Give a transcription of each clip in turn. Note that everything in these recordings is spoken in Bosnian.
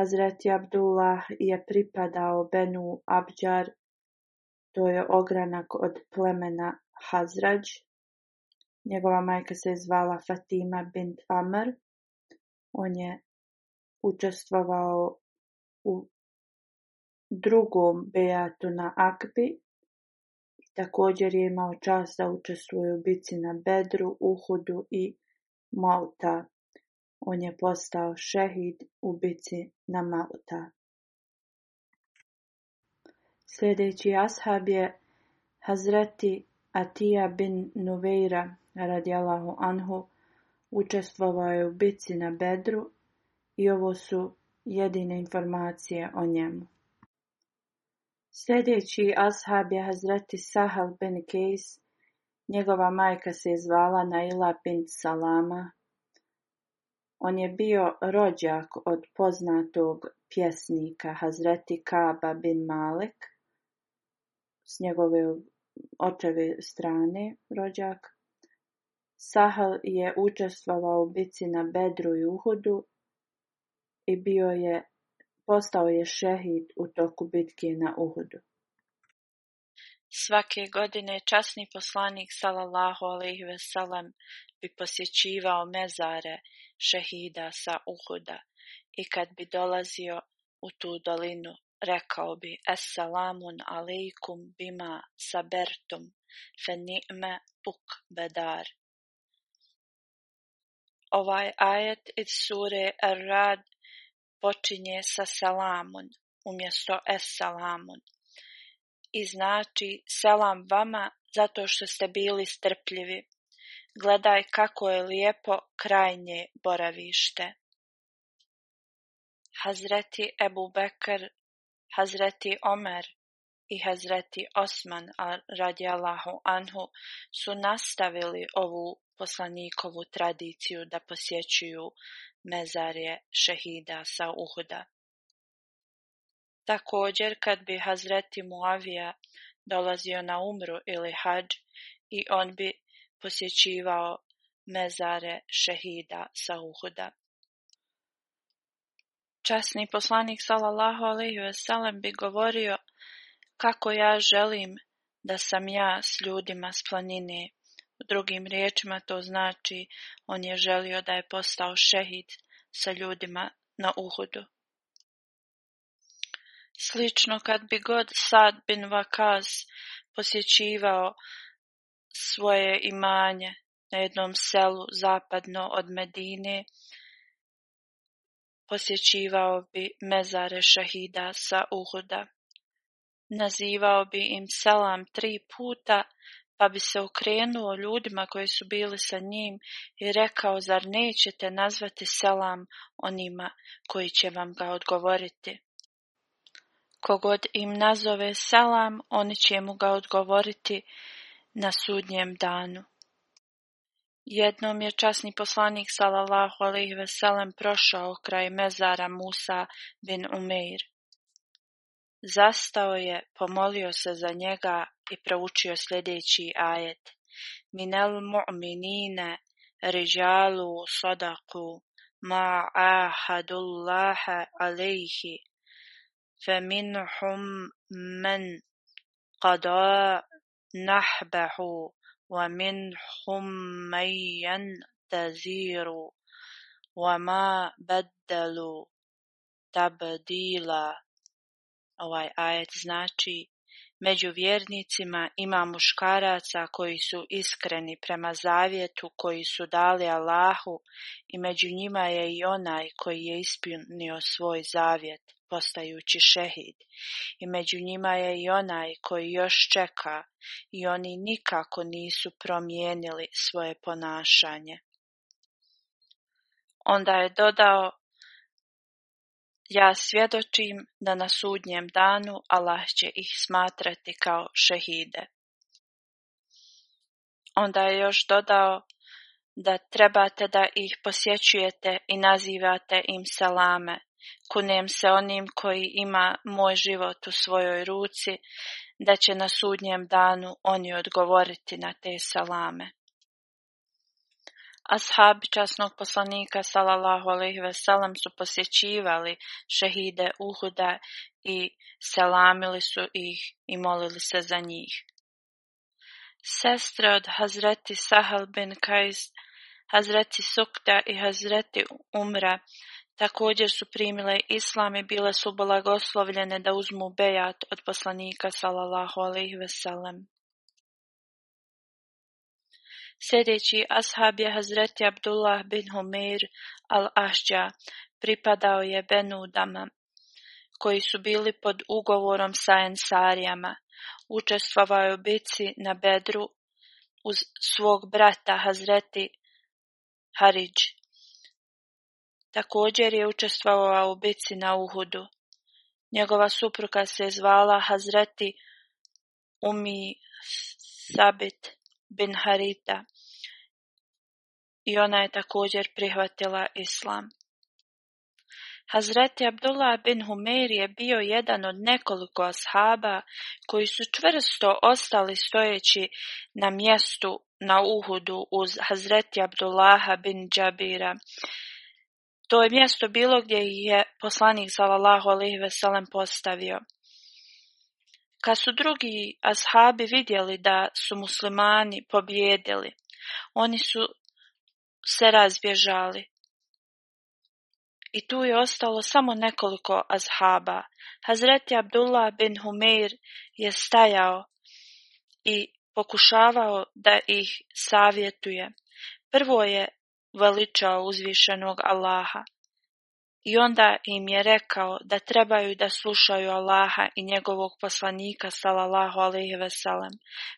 Hazreti Abdullah je pripadao Benu Abđar, to je ogranak od plemena Hazrađ. Njegova majka se zvala Fatima bint Amr. On je učestvovao u drugom bejatu na Akbi. Također je imao čast da učestvuje u bici na Bedru, Uhudu i Malta. On je postao šehid u bici na Mauta. Sljedeći ashab je Hazreti Atija bin Nuveira radijalahu anhu učestvovao je u bici na Bedru i ovo su jedine informacije o njemu. Sljedeći ashab je Hazreti Sahal bin Kejs. Njegova majka se je zvala Naila bin Salama, on je bio rođak od poznatog pjesnika Hazreti Kaba bin Malek, s njegove očeve strane rođak. Sahal je učestvovao u bici na Bedru i Uhudu i bio je, postao je šehid u toku bitke na Uhudu. Svake godine časni poslanik sallallahu alejhi ve bi posjećivao mezare šehida sa Uhuda i kad bi dolazio u tu dolinu rekao bi salamun alejkum bima sabertum fenime puk bedar. Ovaj ajet iz sure Ar-Rad počinje sa salamun umjesto salamun i znači selam vama zato što ste bili strpljivi. Gledaj kako je lijepo krajnje boravište. Hazreti Ebu Bekr, Hazreti Omer i Hazreti Osman radijalahu anhu su nastavili ovu poslanikovu tradiciju da posjećuju mezarje šehida sa Uhuda. Također kad bi Hazreti Muavija dolazio na umru ili hađ i on bi posjećivao mezare šehida sa Uhuda. Časni poslanik sallallahu alaihi veselem bi govorio kako ja želim da sam ja s ljudima s planine. U drugim riječima to znači on je želio da je postao šehid sa ljudima na Uhudu. Slično kad bi god Sad bin Vakaz posjećivao svoje imanje na jednom selu zapadno od Medine, posjećivao bi mezare šahida sa Uhuda. Nazivao bi im selam tri puta, pa bi se okrenuo ljudima koji su bili sa njim i rekao, zar nećete nazvati selam onima koji će vam ga odgovoriti? kogod im nazove salam, oni će mu ga odgovoriti na sudnjem danu. Jednom je časni poslanik salallahu alaihi veselem prošao kraj mezara Musa bin Umeir. Zastao je, pomolio se za njega i proučio sljedeći ajet. Minel mu'minine riđalu sadaku ma ahadullaha alaihi فمنهم من قضى نحبه ومنهم من ينتظر وما بدلوا تبديلا Ovaj ajet znači Među vjernicima ima muškaraca koji su iskreni prema zavjetu koji su dali Allahu i među njima je i onaj koji je ispunio svoj zavjet postajući šehid. I među njima je i onaj koji još čeka i oni nikako nisu promijenili svoje ponašanje. Onda je dodao ja svjedočim da na sudnjem danu Allah će ih smatrati kao šehide. Onda je još dodao da trebate da ih posjećujete i nazivate im salame. Kunem se onim koji ima moj život u svojoj ruci, da će na sudnjem danu oni odgovoriti na te salame. Ashabi časnog poslanika sallallahu ve veselam su posjećivali šehide Uhuda i selamili su ih i molili se za njih. Sestre od Hazreti Sahal bin Kajs, Hazreti Sukta i Hazreti Umra također su primile islam i bile su blagoslovljene da uzmu bejat od poslanika sallallahu ve veselam sljedeći ashab je Hazreti Abdullah bin Humir al ašđa pripadao je Benudama, koji su bili pod ugovorom sa Ensarijama. Učestvovao je u bici na Bedru uz svog brata Hazreti Haridž. Također je učestvovao u bici na Uhudu. Njegova supruka se zvala Hazreti Umi Sabit bin Harita i ona je također prihvatila islam. Hazreti Abdullah bin Humeir je bio jedan od nekoliko ashaba koji su čvrsto ostali stojeći na mjestu na Uhudu uz Hazreti Abdullaha bin Džabira. To je mjesto bilo gdje je poslanik sallallahu alejhi ve postavio. Kad su drugi ashabi vidjeli da su muslimani pobjedili, oni su se razbježali. I tu je ostalo samo nekoliko ashaba. Hazreti Abdullah bin Humeir je stajao i pokušavao da ih savjetuje. Prvo je veličao uzvišenog Allaha, i onda im je rekao da trebaju da slušaju Allaha i njegovog poslanika salallahu alaihi veselem,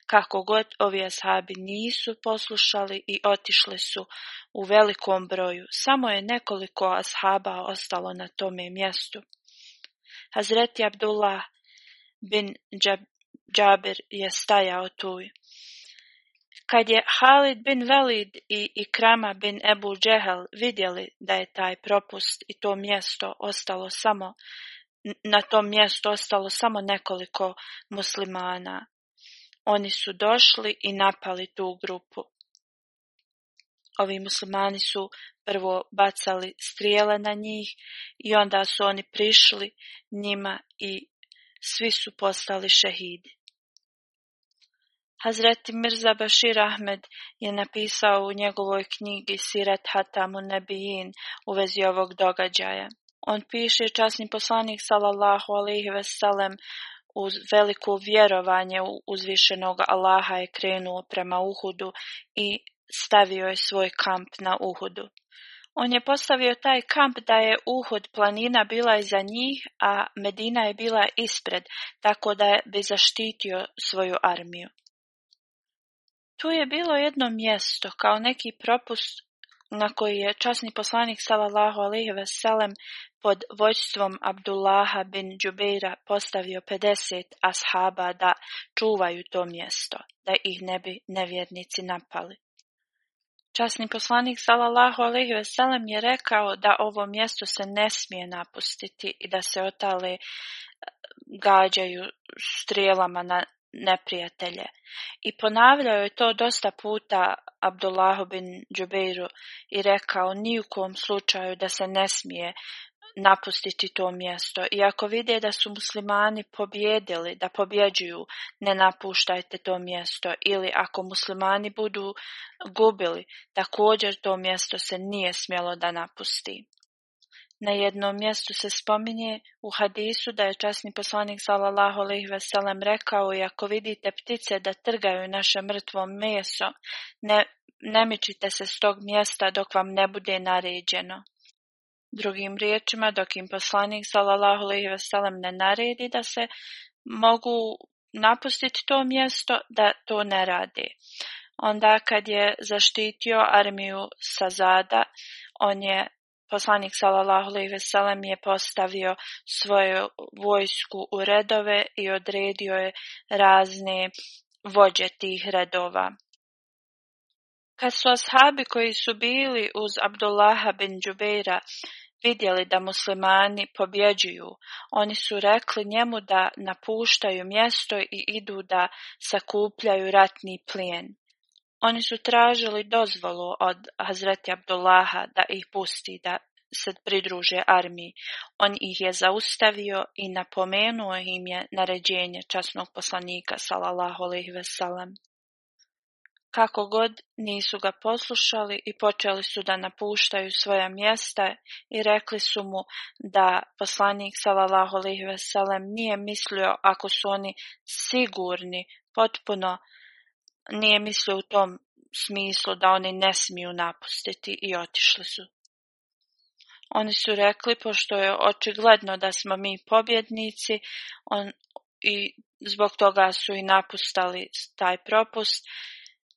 kako god ovi ashabi nisu poslušali i otišli su u velikom broju. Samo je nekoliko ashaba ostalo na tome mjestu. Hazreti Abdullah bin Džabir je stajao tuj. Kad je Halid bin Velid i Ikrama bin Ebu Džehel vidjeli da je taj propust i to mjesto ostalo samo, na tom mjestu ostalo samo nekoliko muslimana, oni su došli i napali tu grupu. Ovi muslimani su prvo bacali strijele na njih i onda su oni prišli njima i svi su postali šehidi. Hazreti Mirza Bashir Ahmed je napisao u njegovoj knjigi Sirat Hatamu Nebijin u vezi ovog događaja. On piše časni poslanik sallallahu alaihi veselem uz veliko vjerovanje u uzvišenog Allaha je krenuo prema Uhudu i stavio je svoj kamp na Uhudu. On je postavio taj kamp da je Uhud planina bila iza njih, a Medina je bila ispred, tako da bi zaštitio svoju armiju. Tu je bilo jedno mjesto, kao neki propust na koji je časni poslanik sallallahu ve veselem pod vođstvom Abdullaha bin Džubeira postavio 50 ashaba da čuvaju to mjesto, da ih ne bi nevjernici napali. Časni poslanik sallallahu ve veselem je rekao da ovo mjesto se ne smije napustiti i da se otale eh, gađaju strijelama na neprijatelje. I ponavljao je to dosta puta Abdullahu bin Džubeiru i rekao ni u kom slučaju da se ne smije napustiti to mjesto. I ako vide da su muslimani pobjedili, da pobjeđuju, ne napuštajte to mjesto. Ili ako muslimani budu gubili, također to mjesto se nije smjelo da napusti. Na jednom mjestu se spominje u hadisu da je časni poslanik sallallahu alejhi ve sellem rekao i ako vidite ptice da trgaju naše mrtvo meso, ne, mičite se s tog mjesta dok vam ne bude naređeno. Drugim riječima, dok im poslanik sallallahu alejhi ve sellem ne naredi da se mogu napustiti to mjesto, da to ne radi. Onda kad je zaštitio armiju Sazada, on je poslanik sallallahu alejhi ve sellem je postavio svoju vojsku u redove i odredio je razne vođe tih redova. Kad su ashabi koji su bili uz Abdullaha bin Džubeira vidjeli da muslimani pobjeđuju, oni su rekli njemu da napuštaju mjesto i idu da sakupljaju ratni plijen. Oni su tražili dozvolu od Hazreti Abdullaha da ih pusti da se pridruže armiji. On ih je zaustavio i napomenuo im je naređenje časnog poslanika sallallahu alejhi Kako god nisu ga poslušali i počeli su da napuštaju svoja mjesta i rekli su mu da poslanik sallallahu alejhi nije mislio ako su oni sigurni potpuno nije mislio u tom smislu da oni ne smiju napustiti i otišli su. Oni su rekli, pošto je očigledno da smo mi pobjednici on, i zbog toga su i napustali taj propust,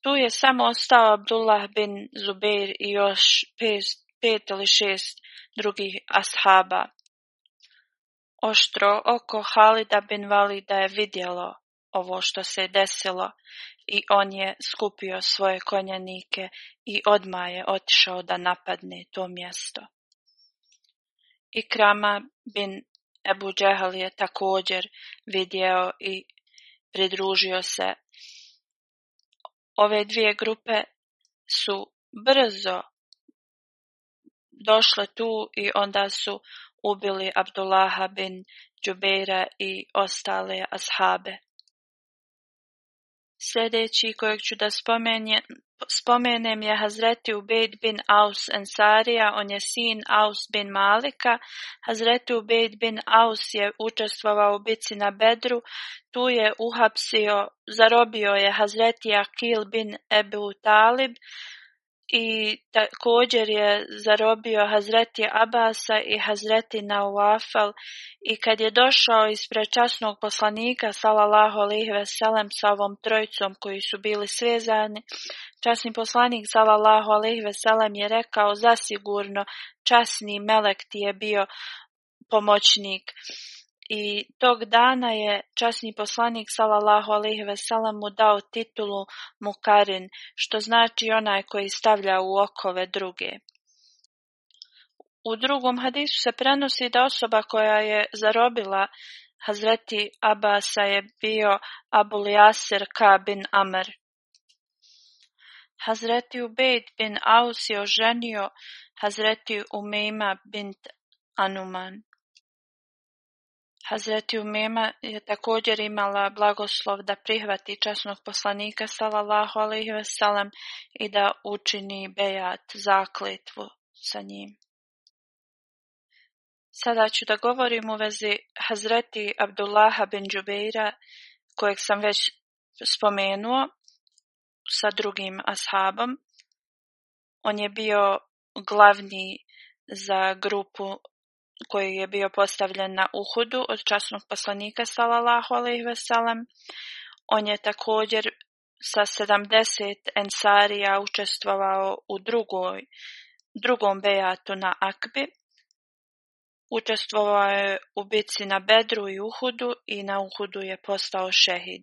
tu je samo ostao Abdullah bin Zubir i još pet, pet ili šest drugih ashaba. Oštro oko Halida bin Valida je vidjelo ovo što se je desilo i on je skupio svoje konjanike i odma je otišao da napadne to mjesto. I Krama bin Ebu Džehal je također vidjeo i pridružio se. Ove dvije grupe su brzo došle tu i onda su ubili Abdullaha bin Džubeira i ostale ashabe. Sljedeći kojeg ću da spomenem je Hazreti Ubejd bin Aus Ensarija, on je sin Aus bin Malika. Hazreti Ubejd bin Aus je učestvovao u bici na Bedru, tu je uhapsio, zarobio je Hazreti Akil bin Ebu Talib, i također je zarobio Hazreti Abasa i Hazreti Nauafel i kad je došao ispred časnog poslanika salalahu alihi veselem sa ovom trojicom koji su bili svezani, časni poslanik salalahu alihi veselem je rekao zasigurno časni melek ti je bio pomoćnik i tog dana je časni poslanik sallallahu alejhi ve dao titulu mukarin, što znači onaj koji stavlja u okove druge. U drugom hadisu se prenosi da osoba koja je zarobila Hazreti Abasa je bio Abu Yasir Ka bin Amr. Hazreti Ubejd bin Aus je oženio Hazreti Umeima bint Anuman. Hazreti Umema je također imala blagoslov da prihvati časnog poslanika sallallahu alaihi salam i da učini bejat zakletvu sa njim. Sada ću da govorim u vezi Hazreti Abdullaha bin kojeg sam već spomenuo sa drugim ashabom. On je bio glavni za grupu koji je bio postavljen na Uhudu od časnog poslanika sallallahu alejhi ve On je također sa 70 ensarija učestvovao u drugoj, drugom bejatu na Akbi. Učestvovao je u bici na Bedru i Uhudu i na Uhudu je postao šehid.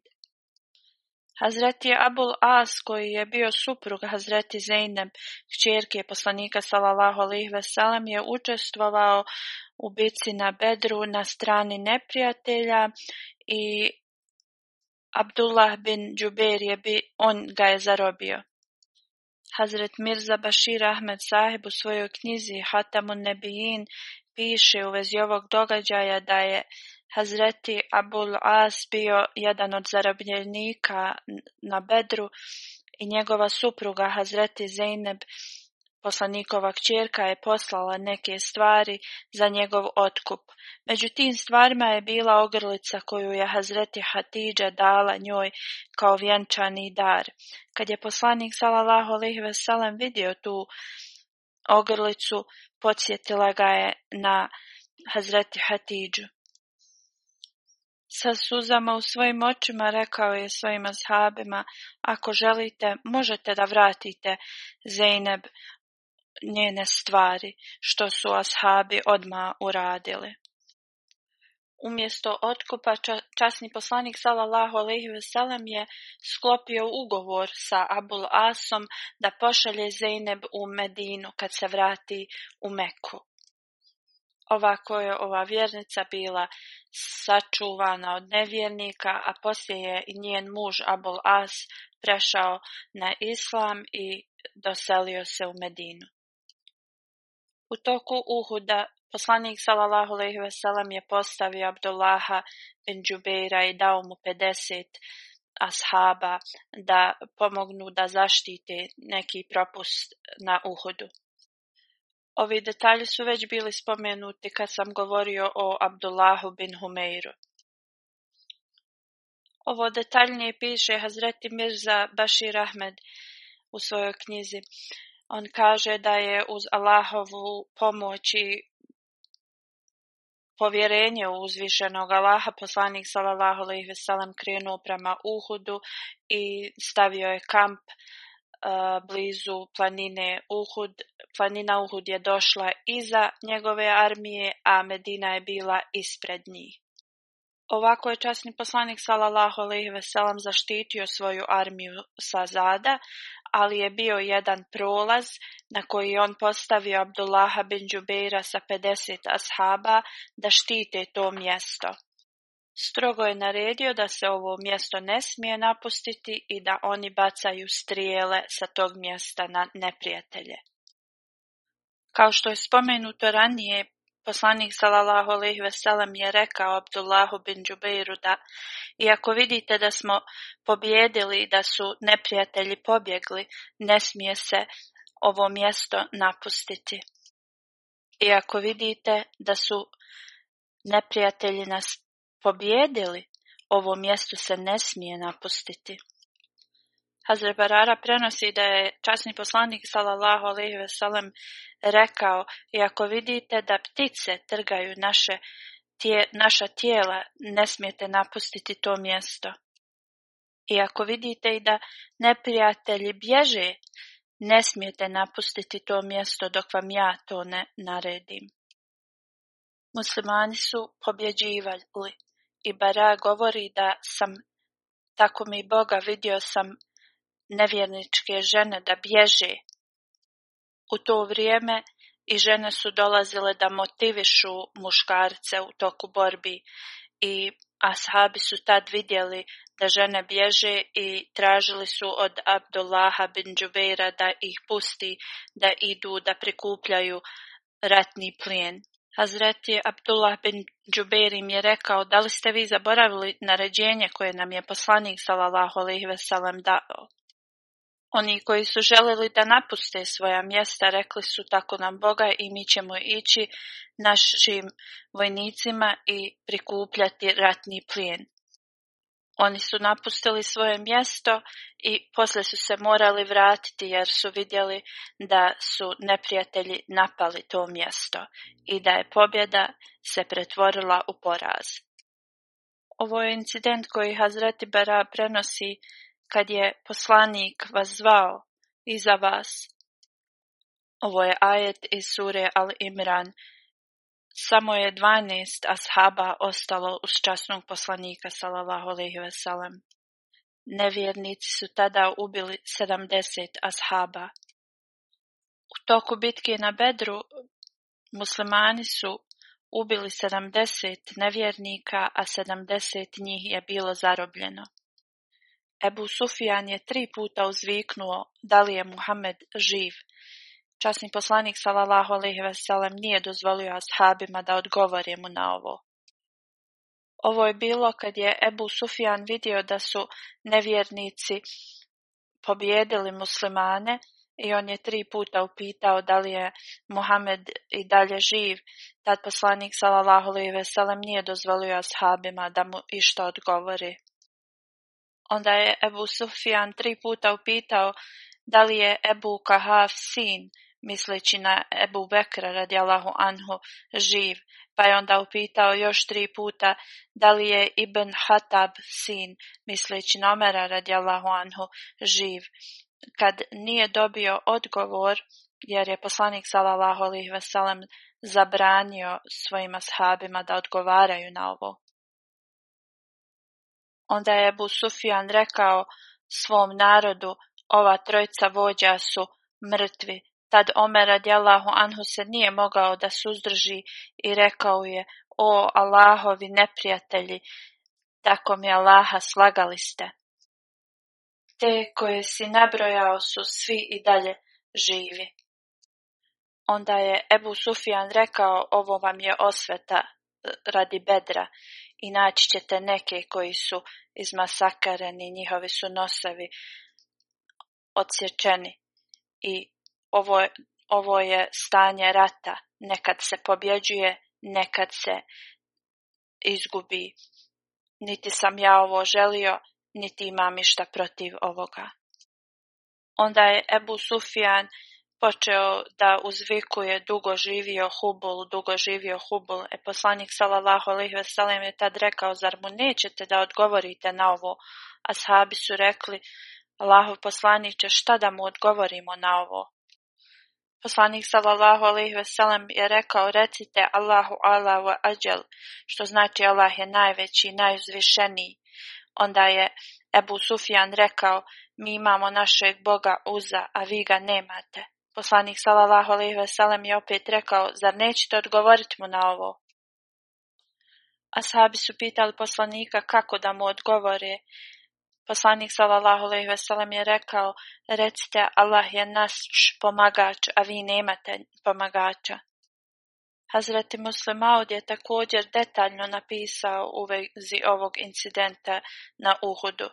Hazreti Abul As, koji je bio suprug Hazreti Zeynep, kćerke poslanika sallallahu alejhi ve je učestvovao u bici na Bedru na strani neprijatelja i Abdullah bin Džuber je bi, on ga je zarobio. Hazret Mirza Bashir Ahmed Sahib u svojoj knjizi Hatamun Nebijin piše u vezi ovog događaja da je Hazreti Abul As bio jedan od zarobljenika na Bedru i njegova supruga Hazreti Zeynep Poslanikova kćerka je poslala neke stvari za njegov otkup. Među tim stvarima je bila ogrlica koju je Hazreti Hatidža dala njoj kao vjenčani dar. Kad je poslanik sallallahu alejhi ve vidio tu ogrlicu, podsjetila ga je na Hazreti Hatidžu. Sa suzama u svojim očima rekao je svojima ashabima, ako želite, možete da vratite Zeyneb, njene stvari, što su ashabi odma uradili. Umjesto otkupa časni poslanik sallallahu alejhi ve sellem je sklopio ugovor sa Abul Asom da pošalje Zejneb u Medinu kad se vrati u Meku. Ovako je ova vjernica bila sačuvana od nevjernika, a poslije je i njen muž Abul As prešao na islam i doselio se u Medinu. U toku Uhuda poslanik sallallahu alejhi ve sellem je postavio Abdullaha bin Džubeira i dao mu 50 ashaba da pomognu da zaštite neki propust na uhodu. Ovi detalji su već bili spomenuti kad sam govorio o Abdullahu bin Humeiru. Ovo detaljnije piše Hazreti Mirza Bashir Ahmed u svojoj knjizi on kaže da je uz Allahovu pomoć i povjerenje uzvišenog Allaha poslanik sallallahu alejhi ve sellem krenuo prema Uhudu i stavio je kamp e, blizu planine Uhud. Planina Uhud je došla iza njegove armije, a Medina je bila ispred njih. Ovako je časni poslanik sallallahu alejhi ve zaštitio svoju armiju sa zada, ali je bio jedan prolaz na koji on postavio Abdullaha bin Đubeira sa 50 ashaba da štite to mjesto. Strogo je naredio da se ovo mjesto ne smije napustiti i da oni bacaju strijele sa tog mjesta na neprijatelje. Kao što je spomenuto ranije, Poslanik sallallahu alejhi ve je rekao Abdullahu bin Džubeiru da i ako vidite da smo pobijedili da su neprijatelji pobjegli, ne smije se ovo mjesto napustiti. I ako vidite da su neprijatelji nas pobijedili, ovo mjesto se ne smije napustiti. Hazret Barara prenosi da je časni poslanik sallallahu alejhi ve sellem rekao: "I ako vidite da ptice trgaju naše tije, naša tijela, ne smijete napustiti to mjesto. I ako vidite i da neprijatelji bježe, ne smijete napustiti to mjesto dok vam ja to ne naredim." Muslimani su pobjeđivali i Bara govori da sam tako mi Boga vidio sam nevjerničke žene da bježe. U to vrijeme i žene su dolazile da motivišu muškarce u toku borbi i ashabi su tad vidjeli da žene bježe i tražili su od Abdullaha bin Džubeira da ih pusti da idu da prikupljaju ratni plijen. Hazreti Abdullah bin Džubeir im je rekao da li ste vi zaboravili naređenje koje nam je poslanik sallallahu alejhi ve sellem dao oni koji su željeli da napuste svoja mjesta rekli su tako nam Boga i mi ćemo ići našim vojnicima i prikupljati ratni plijen. Oni su napustili svoje mjesto i poslije su se morali vratiti jer su vidjeli da su neprijatelji napali to mjesto i da je pobjeda se pretvorila u poraz. Ovo je incident koji Hazreti Bara prenosi kad je poslanik vas zvao iza vas. Ovo je ajet iz sure Al-Imran. Samo je dvanaest ashaba ostalo uz časnog poslanika, salallahu alaihi Nevjernici su tada ubili sedamdeset ashaba. U toku bitke na Bedru muslimani su ubili sedamdeset nevjernika, a sedamdeset njih je bilo zarobljeno. Ebu Sufijan je tri puta uzviknuo da li je Muhammed živ. Časni poslanik sallallahu alejhi nije dozvolio ashabima da odgovore mu na ovo. Ovo je bilo kad je Ebu Sufijan vidio da su nevjernici pobijedili muslimane i on je tri puta upitao da li je Muhammed i dalje živ. Tad poslanik sallallahu alejhi ve nije dozvolio ashabima da mu išta odgovori. Onda je Ebu Sufijan tri puta upitao da li je Ebu Kahav sin, misleći na Ebu Bekra radijalahu anhu, živ, pa je onda upitao još tri puta da li je Ibn Hatab sin, misleći na Omera radijalahu anhu, živ. Kad nije dobio odgovor, jer je poslanik Salalahu ve veselem zabranio svojima sahabima da odgovaraju na ovo. Onda je Ebu Sufjan rekao svom narodu, ova trojca vođa su mrtvi. Tad Omer radijallahu anhu se nije mogao da suzdrži i rekao je, o Allahovi neprijatelji, tako mi Allaha slagali ste. Te koje si nabrojao su svi i dalje živi. Onda je Ebu Sufjan rekao, ovo vam je osveta eh, radi bedra i naći ćete neke koji su izmasakareni, njihovi su nosavi odsječeni i ovo, ovo je stanje rata. Nekad se pobjeđuje, nekad se izgubi. Niti sam ja ovo želio, niti imam išta protiv ovoga. Onda je Ebu Sufijan počeo da uzvikuje dugo živio Hubul, dugo živio Hubul, e poslanik salalahu je tad rekao, zar mu nećete da odgovorite na ovo? a Ashabi su rekli, Allahov poslaniće, šta da mu odgovorimo na ovo? Poslanik sallallahu alejhi je rekao recite Allahu ala wa što znači Allah je najveći i najuzvišeniji. Onda je Ebu Sufjan rekao mi imamo našeg Boga Uza a vi ga nemate. Poslanik sallallahu alejhi ve je opet rekao: "Zar nećete odgovoriti mu na ovo?" Ashabi su pitali poslanika kako da mu odgovore. Poslanik sallallahu alejhi ve je rekao: "Recite Allah je naš pomagač, a vi nemate pomagača." Hazreti Muslim je također detaljno napisao u vezi ovog incidenta na Uhudu.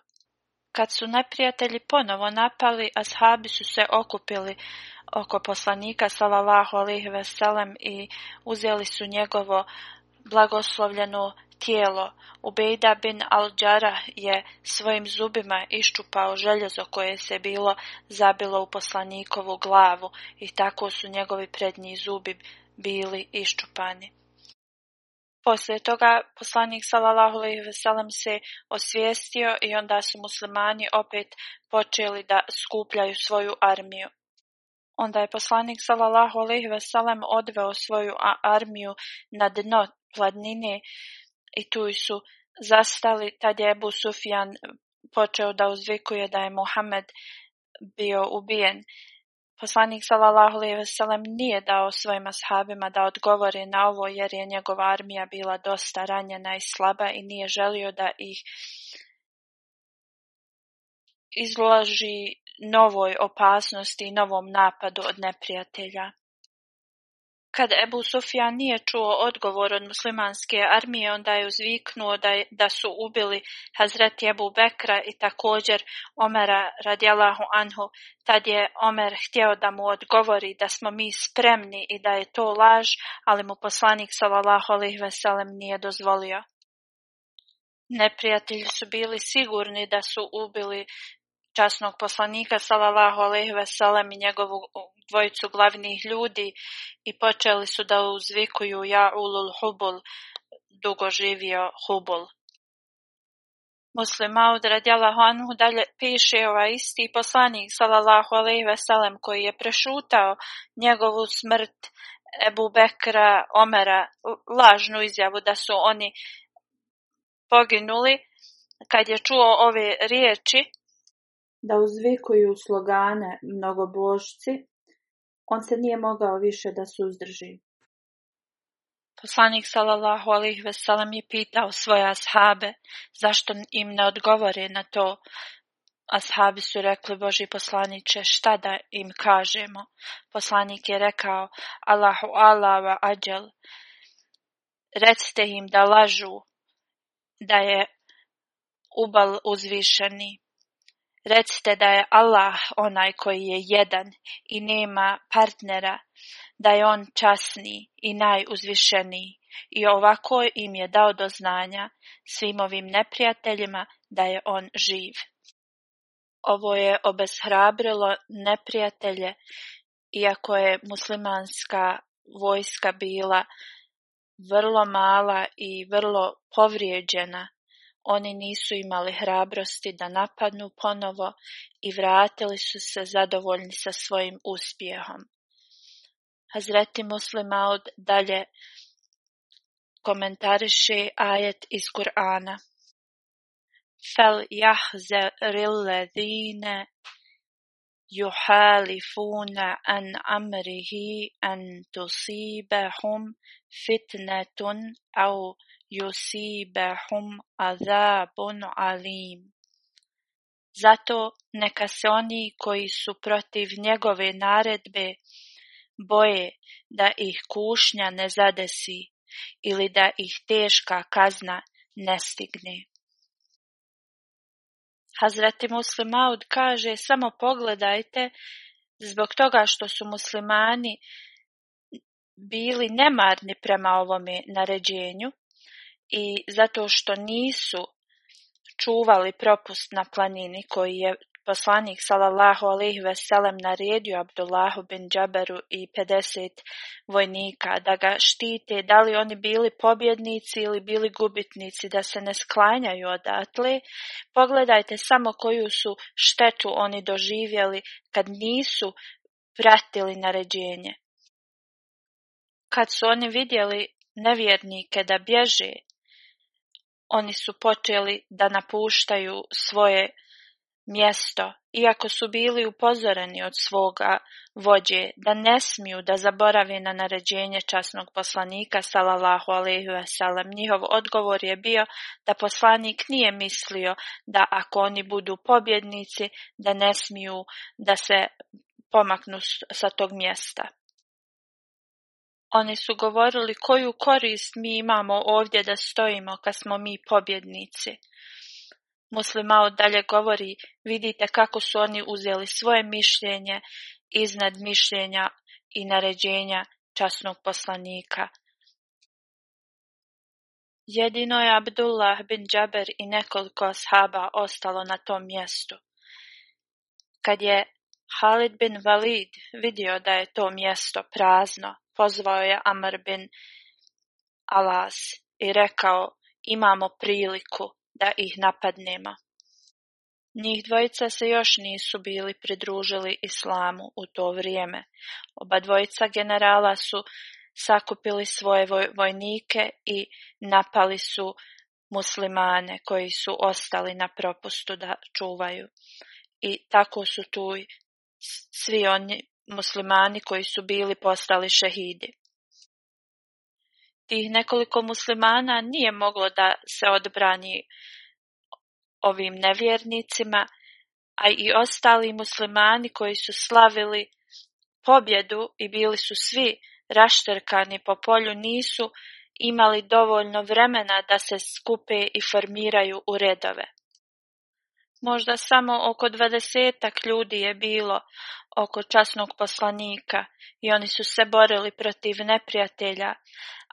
Kad su neprijatelji ponovo napali, ashabi su se okupili oko poslanika salalahu Alih Veselem i uzeli su njegovo blagoslovljeno tijelo. Ubejda bin Al-Đara je svojim zubima iščupao željezo koje se bilo zabilo u poslanikovu glavu i tako su njegovi prednji zubi bili iščupani. Poslije toga poslanik sallallahu alejhi ve sellem se osvijestio i onda su muslimani opet počeli da skupljaju svoju armiju. Onda je poslanik sallallahu alejhi ve sellem odveo svoju armiju na dno planine i tu su zastali. Tad je Abu Sufjan počeo da uzvikuje da je Muhammed bio ubijen Poslanik sallallahu alejhi ve sellem nije dao svojim ashabima da odgovore na ovo jer je njegova armija bila dosta ranjena i slaba i nije želio da ih izlaži novoj opasnosti i novom napadu od neprijatelja. Kad Ebu Sufjan nije čuo odgovor od muslimanske armije, onda je uzviknuo da, da su ubili Hazreti Ebu Bekra i također Omera radijalahu anhu. Tad je Omer htio da mu odgovori da smo mi spremni i da je to laž, ali mu poslanik sallallahu veselem nije dozvolio. Neprijatelji su bili sigurni da su ubili časnog poslanika sallallahu alejhi i njegovu dvojicu glavnih ljudi i počeli su da uzvikuju ja ulul hubul dugo živio hubul. Muslim Maud dalje piše ovaj isti poslanik sallallahu alejhi ve koji je prešutao njegovu smrt Ebu Bekra Omera lažnu izjavu da su oni poginuli kad je čuo ove riječi da uzvikuju slogane mnogobožci, on se nije mogao više da suzdrži. Poslanik sallallahu alih veselam je pitao svoje ashabe zašto im ne odgovore na to. Ashabi su rekli Boži poslaniće šta da im kažemo. Poslanik je rekao Allahu Allah wa ađel. Recite im da lažu da je ubal uzvišeni. Recite da je Allah onaj koji je jedan i nema partnera, da je on časni i najuzvišeniji i ovako im je dao do znanja svim ovim neprijateljima da je on živ. Ovo je obeshrabrilo neprijatelje, iako je muslimanska vojska bila vrlo mala i vrlo povrijeđena oni nisu imali hrabrosti da napadnu ponovo i vratili su se zadovoljni sa svojim uspjehom. Hazreti od dalje komentariše ajet iz Kur'ana. Fel jahze dine juhalifuna an amrihi an tusibahum fitnetun au Yusibahum azabun alim. Zato neka se oni koji su protiv njegove naredbe boje da ih kušnja ne zadesi ili da ih teška kazna ne stigne. Hazreti Muslimaud kaže samo pogledajte zbog toga što su muslimani bili nemarni prema ovome naređenju, i zato što nisu čuvali propust na planini koji je poslanik sallallahu alejhi ve naredio Abdullahu bin Džaberu i 50 vojnika da ga štite, da li oni bili pobjednici ili bili gubitnici, da se ne sklanjaju odatle. Pogledajte samo koju su štetu oni doživjeli kad nisu pratili naređenje. Kad su oni vidjeli nevjernike da bježe, oni su počeli da napuštaju svoje mjesto, iako su bili upozoreni od svoga vođe da ne smiju da zaborave na naređenje časnog poslanika salalahu alaihi wasalam. Njihov odgovor je bio da poslanik nije mislio da ako oni budu pobjednici da ne smiju da se pomaknu sa tog mjesta. Oni su govorili koju korist mi imamo ovdje da stojimo kad smo mi pobjednici. Muslimao dalje govori, vidite kako su oni uzeli svoje mišljenje iznad mišljenja i naređenja časnog poslanika. Jedino je Abdullah bin Džaber i nekoliko shaba ostalo na tom mjestu. Kad je Halid bin Valid vidio da je to mjesto prazno, pozvao je Amr bin Alas i rekao, imamo priliku da ih napadnemo. Njih dvojica se još nisu bili pridružili islamu u to vrijeme. Oba dvojica generala su sakupili svoje vojnike i napali su muslimane koji su ostali na propustu da čuvaju. I tako su tu svi oni muslimani koji su bili postali šehidi. Tih nekoliko muslimana nije moglo da se odbrani ovim nevjernicima, a i ostali muslimani koji su slavili pobjedu i bili su svi rašterkani po polju nisu imali dovoljno vremena da se skupe i formiraju u redove možda samo oko dvadesetak ljudi je bilo oko časnog poslanika i oni su se borili protiv neprijatelja,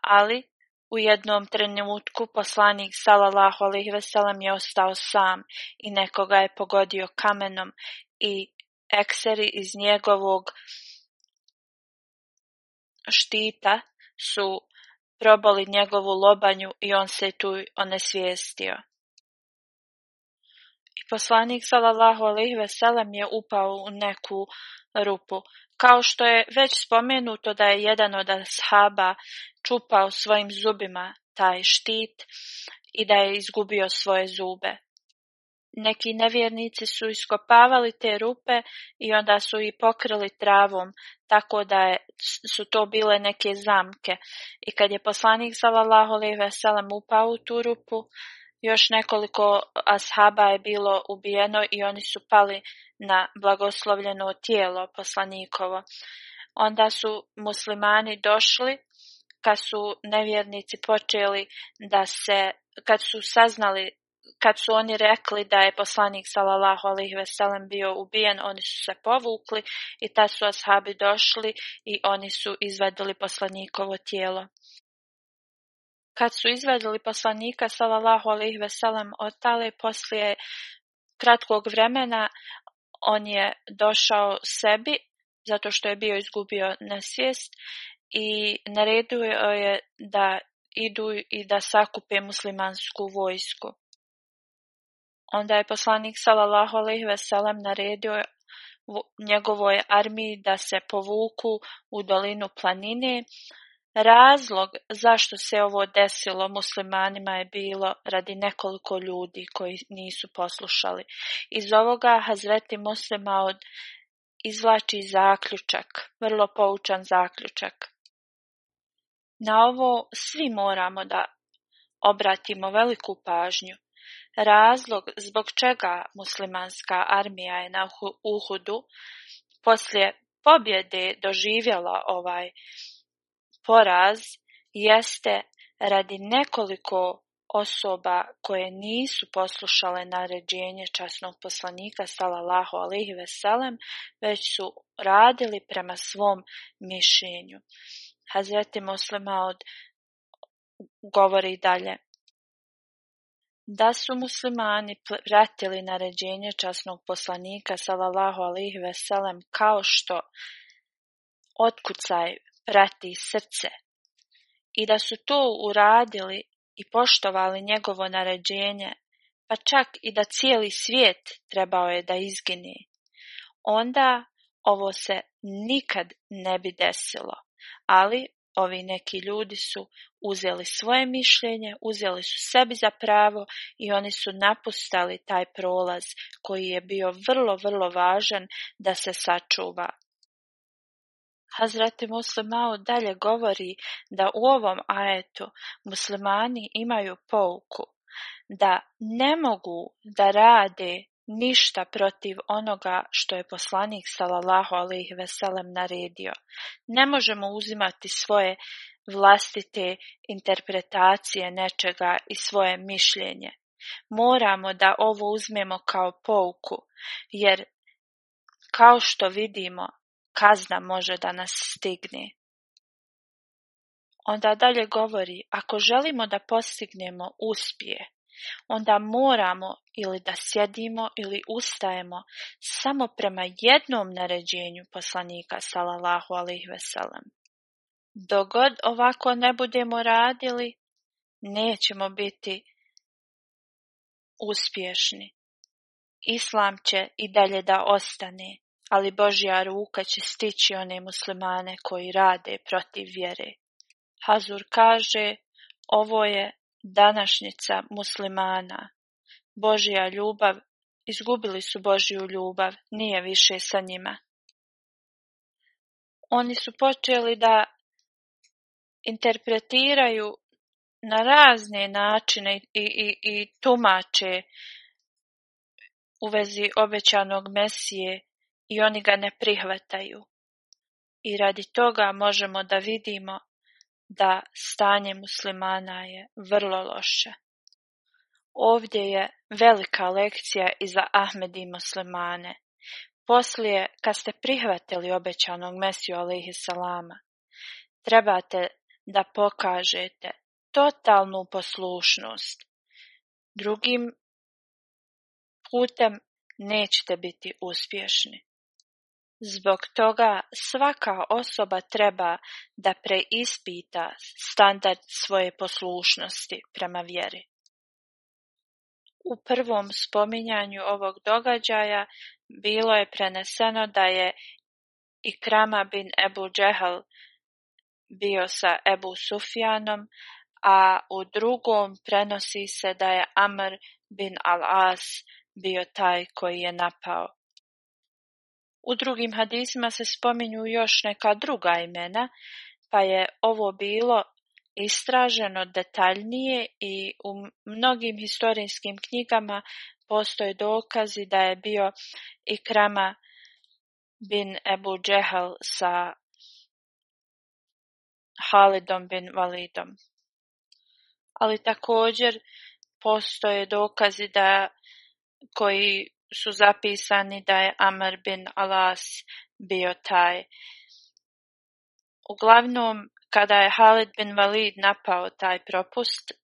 ali u jednom trenutku poslanik Salalahu alih veselam je ostao sam i nekoga je pogodio kamenom i ekseri iz njegovog štita su probali njegovu lobanju i on se tu onesvijestio poslanik sallallahu ve sellem je upao u neku rupu. Kao što je već spomenuto da je jedan od ashaba čupao svojim zubima taj štit i da je izgubio svoje zube. Neki nevjernici su iskopavali te rupe i onda su i pokrili travom, tako da je, su to bile neke zamke. I kad je poslanik sallallahu alejhi ve upao u tu rupu, još nekoliko ashaba je bilo ubijeno i oni su pali na blagoslovljeno tijelo poslanikovo. Onda su muslimani došli kad su nevjernici počeli da se, kad su saznali, kad su oni rekli da je poslanik sallallahu alih veselem bio ubijen, oni su se povukli i ta su ashabi došli i oni su izvadili poslanikovo tijelo. Kad su izvedli poslanika sallallahu alejhi ve sellem otale poslije kratkog vremena on je došao sebi zato što je bio izgubio na svijest i naredio je da idu i da sakupe muslimansku vojsku. Onda je poslanik sallallahu alejhi ve sellem naredio njegovoj armiji da se povuku u dolinu planine Razlog zašto se ovo desilo muslimanima je bilo radi nekoliko ljudi koji nisu poslušali. Iz ovoga Hazreti muslima od izvlači zaključak, vrlo poučan zaključak. Na ovo svi moramo da obratimo veliku pažnju. Razlog zbog čega muslimanska armija je na Uhudu poslije pobjede doživjela ovaj poraz jeste radi nekoliko osoba koje nisu poslušale naređenje časnog poslanika salallahu ve sellem već su radili prema svom mišljenju. Hazreti muslima od govori dalje. Da su muslimani pratili naređenje časnog poslanika salallahu ve sellem kao što otkucaj prati srce i da su to uradili i poštovali njegovo naređenje, pa čak i da cijeli svijet trebao je da izgini, onda ovo se nikad ne bi desilo. Ali ovi neki ljudi su uzeli svoje mišljenje, uzeli su sebi za pravo i oni su napustali taj prolaz koji je bio vrlo, vrlo važan da se sačuva. Hazreti Muslimao dalje govori da u ovom ajetu muslimani imaju pouku da ne mogu da rade ništa protiv onoga što je poslanik sallallahu alejhi naredio. Ne možemo uzimati svoje vlastite interpretacije nečega i svoje mišljenje. Moramo da ovo uzmemo kao pouku, jer kao što vidimo kazna može da nas stigne. Onda dalje govori, ako želimo da postignemo uspije, onda moramo ili da sjedimo ili ustajemo samo prema jednom naređenju poslanika salallahu alih veselam. Dogod ovako ne budemo radili, nećemo biti uspješni. Islam će i dalje da ostane ali Božja ruka će stići one muslimane koji rade protiv vjere. Hazur kaže, ovo je današnjica muslimana. Božja ljubav, izgubili su Božju ljubav, nije više sa njima. Oni su počeli da interpretiraju na razne načine i, i, i tumače u vezi obećanog Mesije i oni ga ne prihvataju. I radi toga možemo da vidimo da stanje muslimana je vrlo loše. Ovdje je velika lekcija i za Ahmed i muslimane. Poslije, kad ste prihvatili obećanog Mesiju alihi salama, trebate da pokažete totalnu poslušnost. Drugim putem nećete biti uspješni. Zbog toga svaka osoba treba da preispita standard svoje poslušnosti prema vjeri. U prvom spominjanju ovog događaja bilo je preneseno da je Ikrama bin Ebu Džehal bio sa Ebu Sufjanom, a u drugom prenosi se da je Amr bin Al-As bio taj koji je napao u drugim hadisima se spominju još neka druga imena, pa je ovo bilo istraženo detaljnije i u mnogim historijskim knjigama postoje dokazi da je bio i Krama bin Ebu Džehal sa Halidom bin Validom. Ali također postoje dokazi da koji su zapisani da je Amr bin Alas bio taj. Uglavnom, kada je Halid bin Valid napao taj propust e,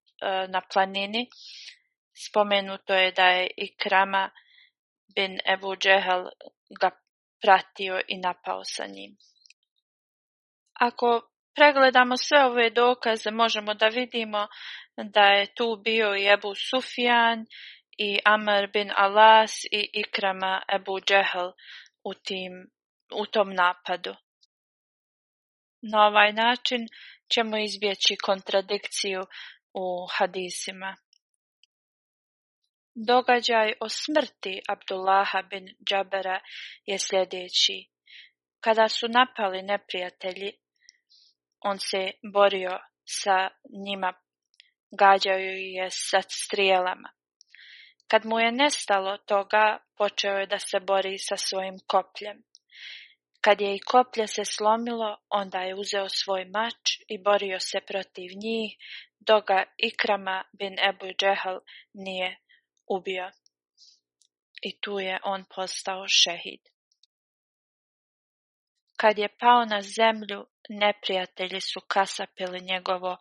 na planini, spomenuto je da je i Krama bin Ebu Džehel ga pratio i napao sa njim. Ako pregledamo sve ove dokaze, možemo da vidimo da je tu bio i Ebu Sufjan i Amr bin Alas i Ikrama Ebu Džehl u, tim, u tom napadu. Na ovaj način ćemo izbjeći kontradikciju u hadisima. Događaj o smrti Abdullaha bin Džabera je sljedeći. Kada su napali neprijatelji, on se borio sa njima, gađaju je sa strijelama. Kad mu je nestalo toga, počeo je da se bori sa svojim kopljem. Kad je i koplje se slomilo, onda je uzeo svoj mač i borio se protiv njih, dok ga Ikrama bin Ebu Džehal nije ubio. I tu je on postao šehid. Kad je pao na zemlju, neprijatelji su kasapili njegovo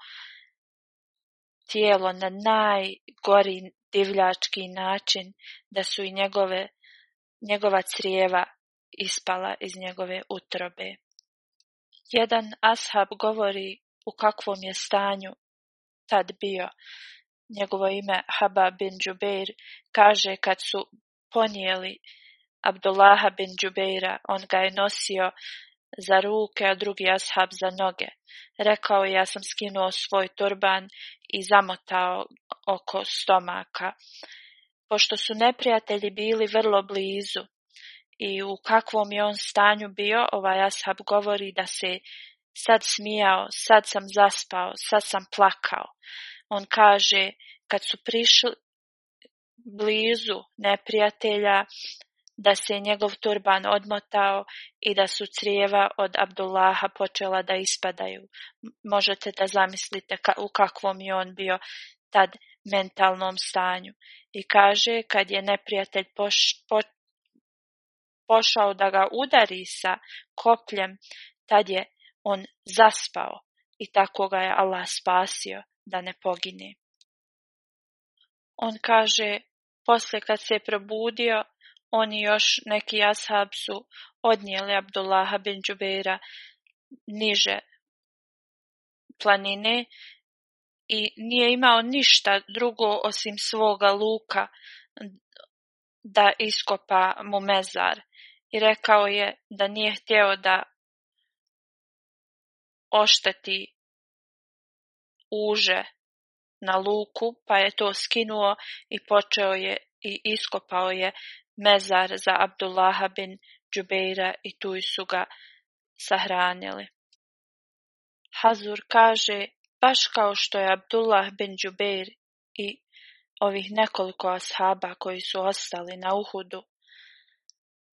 tijelo na najgori divljački način da su i njegove, njegova crijeva ispala iz njegove utrobe. Jedan ashab govori u kakvom je stanju tad bio. Njegovo ime Haba bin Džubeir kaže kad su ponijeli Abdullaha bin Džubeira, on ga je nosio za ruke, a drugi ashab za noge. Rekao je, ja sam skinuo svoj turban i zamotao oko stomaka. Pošto su neprijatelji bili vrlo blizu i u kakvom je on stanju bio, ovaj ashab govori da se sad smijao, sad sam zaspao, sad sam plakao. On kaže, kad su prišli blizu neprijatelja, da se njegov turban odmotao i da su crijeva od Abdullaha počela da ispadaju. Možete da zamislite u kakvom je on bio tad mentalnom stanju. I kaže kad je neprijatelj pošao da ga udari sa kopljem, tad je on zaspao i tako ga je Allah spasio da ne pogine. On kaže, poslije kad se probudio, on još neki ashab su odnijeli Abdullaha bin niže planine i nije imao ništa drugo osim svoga luka da iskopa mu mezar. I rekao je da nije htio da ošteti uže na luku, pa je to skinuo i počeo je i iskopao je mezar za Abdullaha bin Džubeira i tu su ga sahranili. Hazur kaže, baš kao što je Abdullah bin Džubeir i ovih nekoliko ashaba koji su ostali na Uhudu,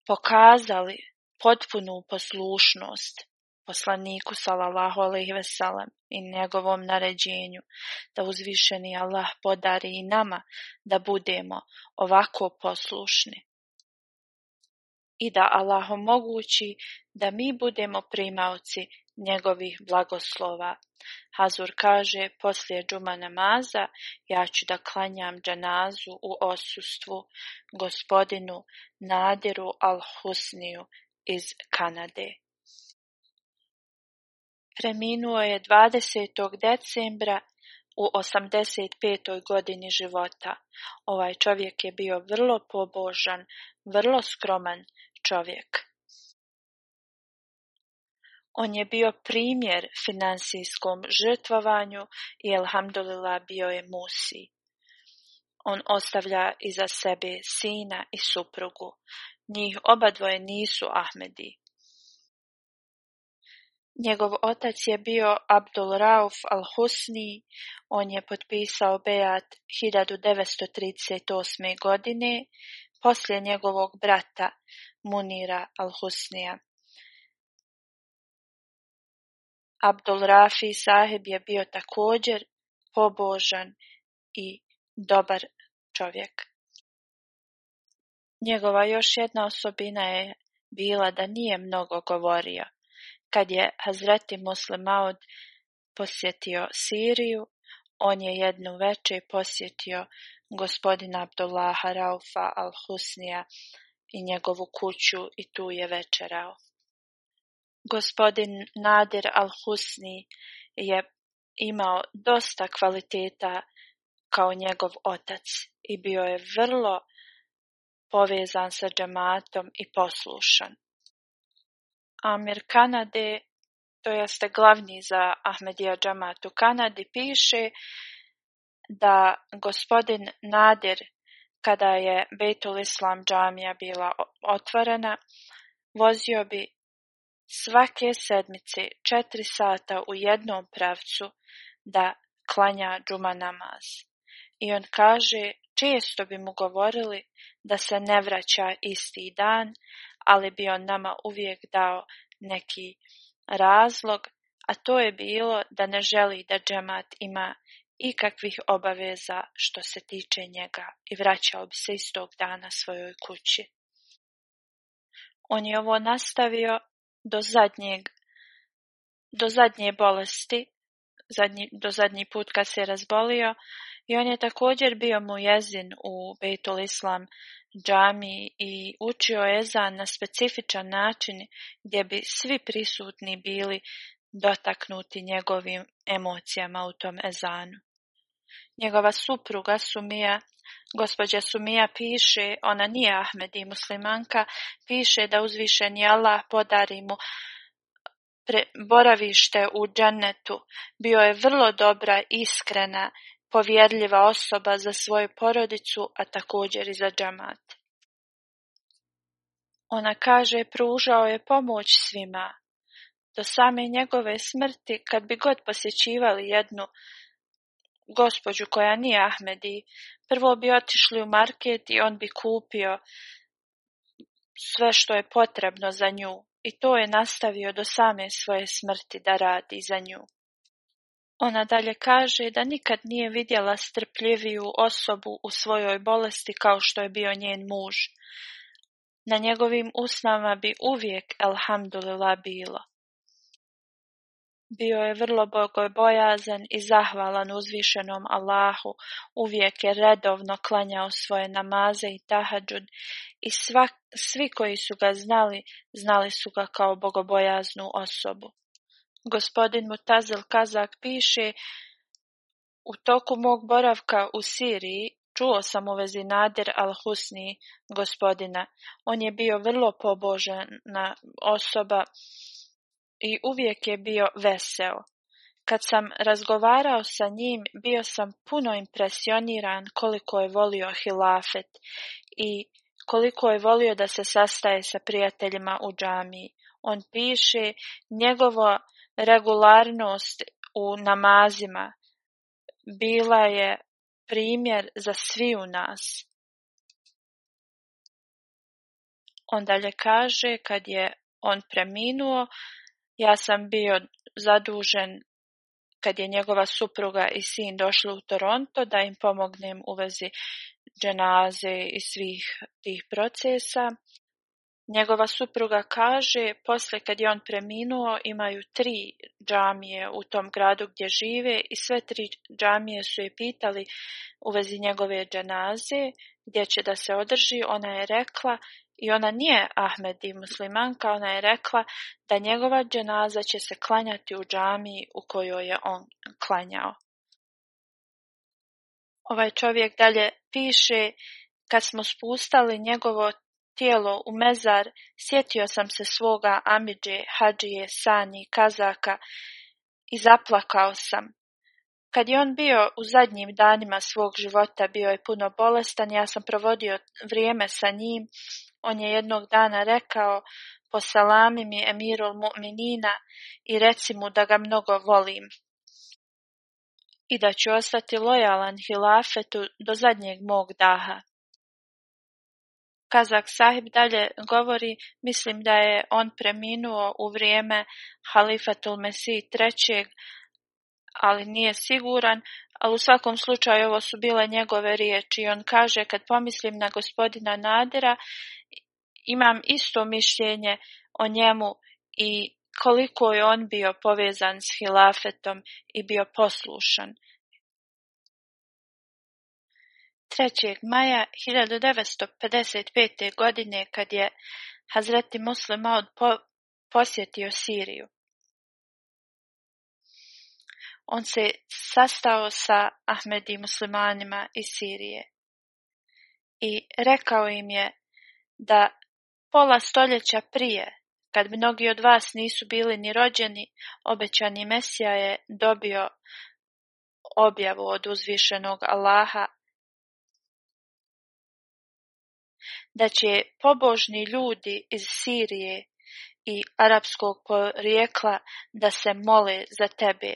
pokazali potpunu poslušnost poslaniku salallahu alaihi i njegovom naređenju, da uzvišeni Allah podari i nama da budemo ovako poslušni i da Allah omogući da mi budemo primavci njegovih blagoslova. Hazur kaže, poslije džuma namaza ja ću da klanjam džanazu u osustvu gospodinu Nadiru Al-Husniju iz Kanade. Preminuo je 20. decembra u 85. godini života. Ovaj čovjek je bio vrlo pobožan, vrlo skroman, čovjek. On je bio primjer financijskom žrtvovanju i elhamdulillah bio je Musi. On ostavlja iza sebe sina i suprugu. Njih oba dvoje nisu Ahmedi. Njegov otac je bio Abdul Rauf al-Husni, on je potpisao Bejat 1938. godine, poslije njegovog brata Munira al-Husnija. Rafi saheb je bio također pobožan i dobar čovjek. Njegova još jedna osobina je bila da nije mnogo govorio. Kad je Hazreti Muslimaud posjetio Siriju, on je jednu večer posjetio gospodina Abdullaha Raufa al-Husnija i njegovu kuću i tu je večerao. Gospodin Nadir al-Husni je imao dosta kvaliteta kao njegov otac i bio je vrlo povezan sa džematom i poslušan. Amir Kanade, to jeste glavni za Ahmedija džamatu u Kanadi, piše da gospodin Nadir kada je Beytul Islam džamija bila otvorena, vozio bi svake sedmice četiri sata u jednom pravcu da klanja džuma namaz. I on kaže, često bi mu govorili da se ne vraća isti dan, ali bi on nama uvijek dao neki razlog, a to je bilo da ne želi da džemat ima ikakvih obaveza što se tiče njega i vraćao bi se tog dana svojoj kući. On je ovo nastavio do zadnjeg, do zadnje bolesti, zadnji, do zadnji put kad se razbolio i on je također bio mu jezin u Bejtul Islam džami i učio ezan na specifičan način gdje bi svi prisutni bili dotaknuti njegovim emocijama u tom ezanu. Njegova supruga Sumija, gospođa Sumija piše, ona nije Ahmedi muslimanka, piše da uzvišeni Allah podari mu boravište u džennetu. Bio je vrlo dobra, iskrena, povjerljiva osoba za svoju porodicu, a također i za džamat. Ona kaže, pružao je pomoć svima. Do same njegove smrti, kad bi god posjećivali jednu gospođu koja nije Ahmedi, prvo bi otišli u market i on bi kupio sve što je potrebno za nju i to je nastavio do same svoje smrti da radi za nju. Ona dalje kaže da nikad nije vidjela strpljiviju osobu u svojoj bolesti kao što je bio njen muž. Na njegovim usnama bi uvijek, alhamdulillah, bilo. Bio je vrlo bogobojazan i zahvalan uzvišenom Allahu, uvijek je redovno klanjao svoje namaze i tahadžud i svi koji su ga znali, znali su ga kao bogobojaznu osobu. Gospodin Mutazil Kazak piše, u toku mog boravka u Siriji čuo sam u vezi Nadir al-Husni gospodina. On je bio vrlo pobožena osoba i uvijek je bio veseo. Kad sam razgovarao sa njim, bio sam puno impresioniran koliko je volio hilafet i koliko je volio da se sastaje sa prijateljima u džamiji. On piše njegova regularnost u namazima bila je primjer za svi u nas. On dalje kaže kad je on preminuo, ja sam bio zadužen kad je njegova supruga i sin došli u Toronto da im pomognem u vezi dženaze i svih tih procesa. Njegova supruga kaže, poslije kad je on preminuo, imaju tri džamije u tom gradu gdje žive i sve tri džamije su je pitali u vezi njegove dženaze gdje će da se održi. Ona je rekla, i ona nije Ahmedi muslimanka, ona je rekla da njegova dženaza će se klanjati u džamiji u kojoj je on klanjao. Ovaj čovjek dalje piše, kad smo spustali njegovo tijelo u mezar, sjetio sam se svoga Amidže, Hadžije, Sani, Kazaka i zaplakao sam. Kad je on bio u zadnjim danima svog života, bio je puno bolestan, ja sam provodio vrijeme sa njim on je jednog dana rekao, posalami mi emirul mu'minina i reci mu da ga mnogo volim i da ću ostati lojalan hilafetu do zadnjeg mog daha. Kazak sahib dalje govori, mislim da je on preminuo u vrijeme halifatul Mesih trećeg, ali nije siguran, ali u svakom slučaju ovo su bile njegove riječi i on kaže kad pomislim na gospodina Nadira imam isto mišljenje o njemu i koliko je on bio povezan s hilafetom i bio poslušan. 3. maja 1955. godine kad je Hazreti muslima posjetio Siriju. On se sastao sa Ahmedi muslimanima iz Sirije i rekao im je da Pola stoljeća prije, kad mnogi od vas nisu bili ni rođeni, obećani Mesija je dobio objavu od uzvišenog Allaha da će pobožni ljudi iz Sirije i arapskog porijekla da se mole za tebe.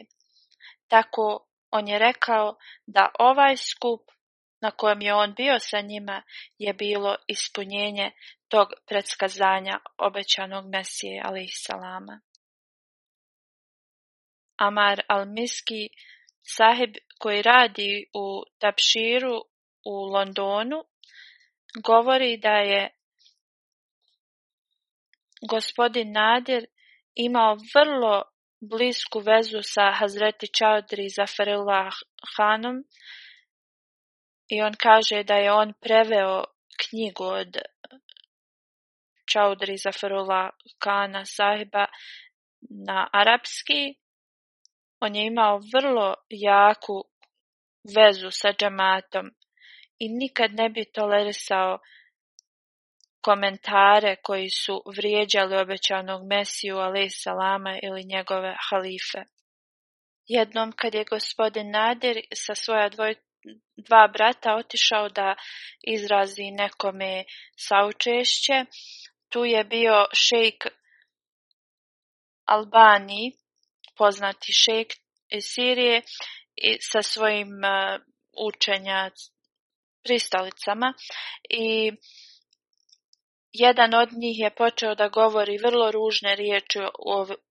Tako on je rekao da ovaj skup na kojem je on bio sa njima je bilo ispunjenje tog predskazanja obećanog Mesije alaih salama. Amar al-Miski, sahib koji radi u Tapširu u Londonu, govori da je gospodin Nadir imao vrlo blisku vezu sa Hazreti Čaudri Zafarila Hanom i on kaže da je on preveo knjigu od eh, Čaudri Zafarula Kana Sahiba na arapski. On je imao vrlo jaku vezu sa džamatom i nikad ne bi tolerisao komentare koji su vrijeđali obećanog Mesiju alaih salama ili njegove halife. Jednom kad je gospodin Nadir sa svoja dvojica dva brata otišao da izrazi nekome saučešće. Tu je bio šejk Albani, poznati šejk iz Sirije, i sa svojim uh, učenja pristalicama i jedan od njih je počeo da govori vrlo ružne riječi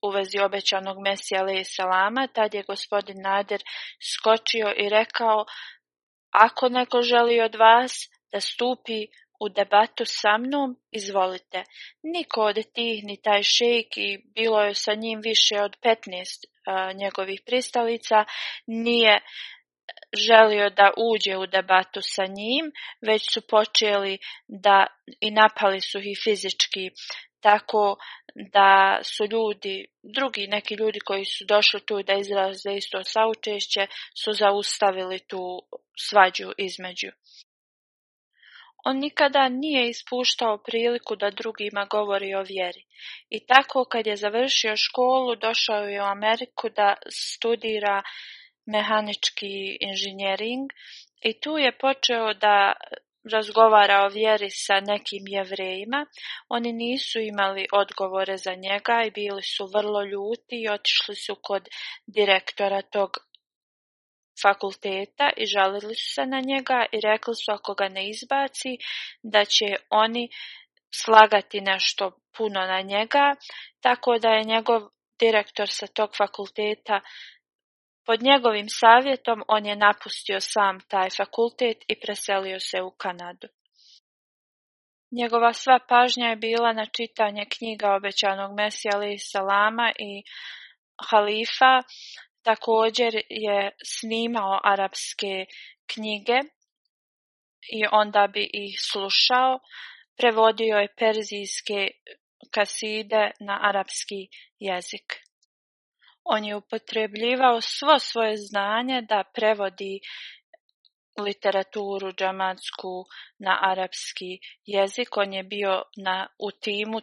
u vezi obećanog Mesija Lejselama. Tad je gospodin Nader skočio i rekao ako neko želi od vas da stupi u debatu sa mnom, izvolite. Niko od tih, ni taj šejk i bilo je sa njim više od 15 njegovih pristalica, nije želio da uđe u debatu sa njim, već su počeli da i napali su ih fizički. Tako da su ljudi, drugi neki ljudi koji su došli tu da izraze isto saučešće, su zaustavili tu svađu između. On nikada nije ispuštao priliku da drugima govori o vjeri. I tako kad je završio školu, došao je u Ameriku da studira mehanički inženjering i tu je počeo da razgovara o vjeri sa nekim jevrejima, oni nisu imali odgovore za njega i bili su vrlo ljuti i otišli su kod direktora tog fakulteta i žalili su se na njega i rekli su ako ga ne izbaci da će oni slagati nešto puno na njega, tako da je njegov direktor sa tog fakulteta pod njegovim savjetom on je napustio sam taj fakultet i preselio se u Kanadu. Njegova sva pažnja je bila na čitanje knjiga obećanog Mesija Ali Salama i Halifa. Također je snimao arapske knjige i onda bi ih slušao. Prevodio je perzijske kaside na arapski jezik. On je upotrebljivao svo svoje znanje da prevodi literaturu džamatsku na arapski jezik. On je bio na, u timu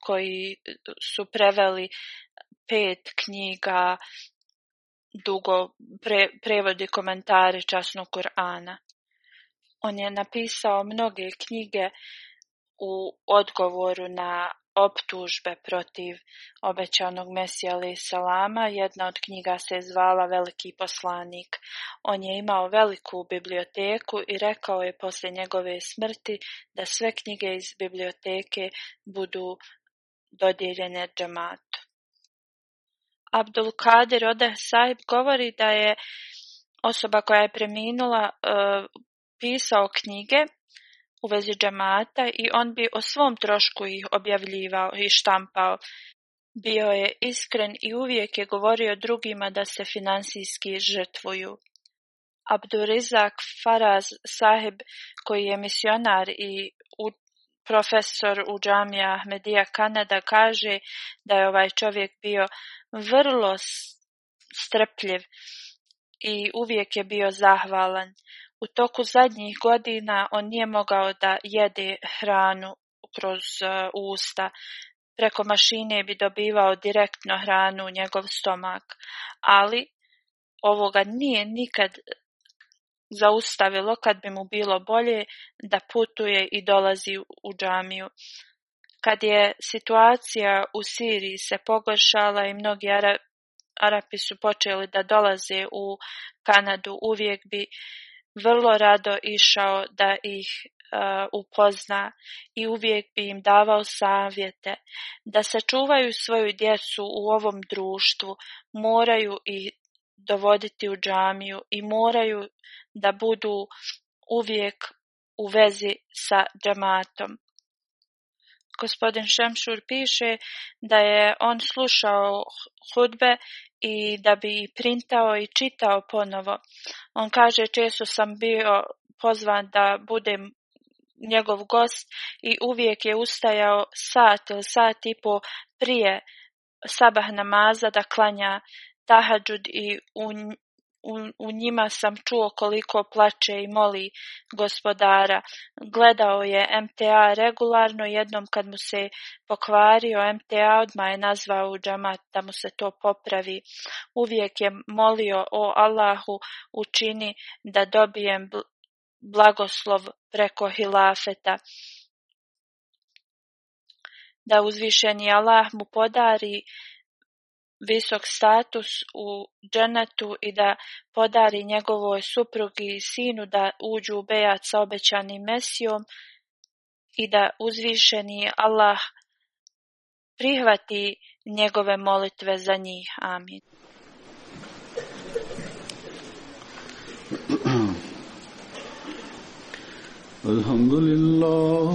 koji su preveli pet knjiga dugo pre, prevodi komentari časnog Korana. On je napisao mnoge knjige u odgovoru na Optužbe protiv obećanog Mesija ali Salama, jedna od knjiga se zvala Veliki poslanik. On je imao veliku biblioteku i rekao je poslije njegove smrti da sve knjige iz biblioteke budu dodijeljene džamatu. Abdul Kadir Odeh Saib govori da je osoba koja je preminula eh, pisao knjige u vezi džamata i on bi o svom trošku ih objavljivao i štampao. Bio je iskren i uvijek je govorio drugima da se financijski žrtvuju. Abdurizak Faraz Saheb, koji je misionar i profesor u džamija Medija Kanada, kaže da je ovaj čovjek bio vrlo strpljiv i uvijek je bio zahvalan. U toku zadnjih godina on nije mogao da jede hranu kroz e, usta. Preko mašine bi dobivao direktno hranu u njegov stomak, ali ovoga nije nikad zaustavilo kad bi mu bilo bolje da putuje i dolazi u džamiju. Kad je situacija u Siriji se pogoršala i mnogi Arapi su počeli da dolaze u Kanadu, uvijek bi vrlo rado išao da ih e, upozna i uvijek bi im davao savjete. Da sačuvaju svoju djecu u ovom društvu, moraju ih dovoditi u džamiju i moraju da budu uvijek u vezi sa džamatom gospodin Šemšur piše da je on slušao hudbe i da bi printao i čitao ponovo. On kaže često sam bio pozvan da budem njegov gost i uvijek je ustajao sat ili sat i po prije sabah namaza da klanja tahadžud i u u njima sam čuo koliko plače i moli gospodara. Gledao je MTA regularno, jednom kad mu se pokvario MTA odmah je nazvao džamat da mu se to popravi. Uvijek je molio o Allahu učini da dobijem blagoslov preko hilafeta da uzvišeni Allah mu podari visok status u dženetu i da podari njegovoj suprugi i sinu da uđu u bejat sa obećanim Mesijom i da uzvišeni Allah prihvati njegove molitve za njih. Amin. Alhamdulillah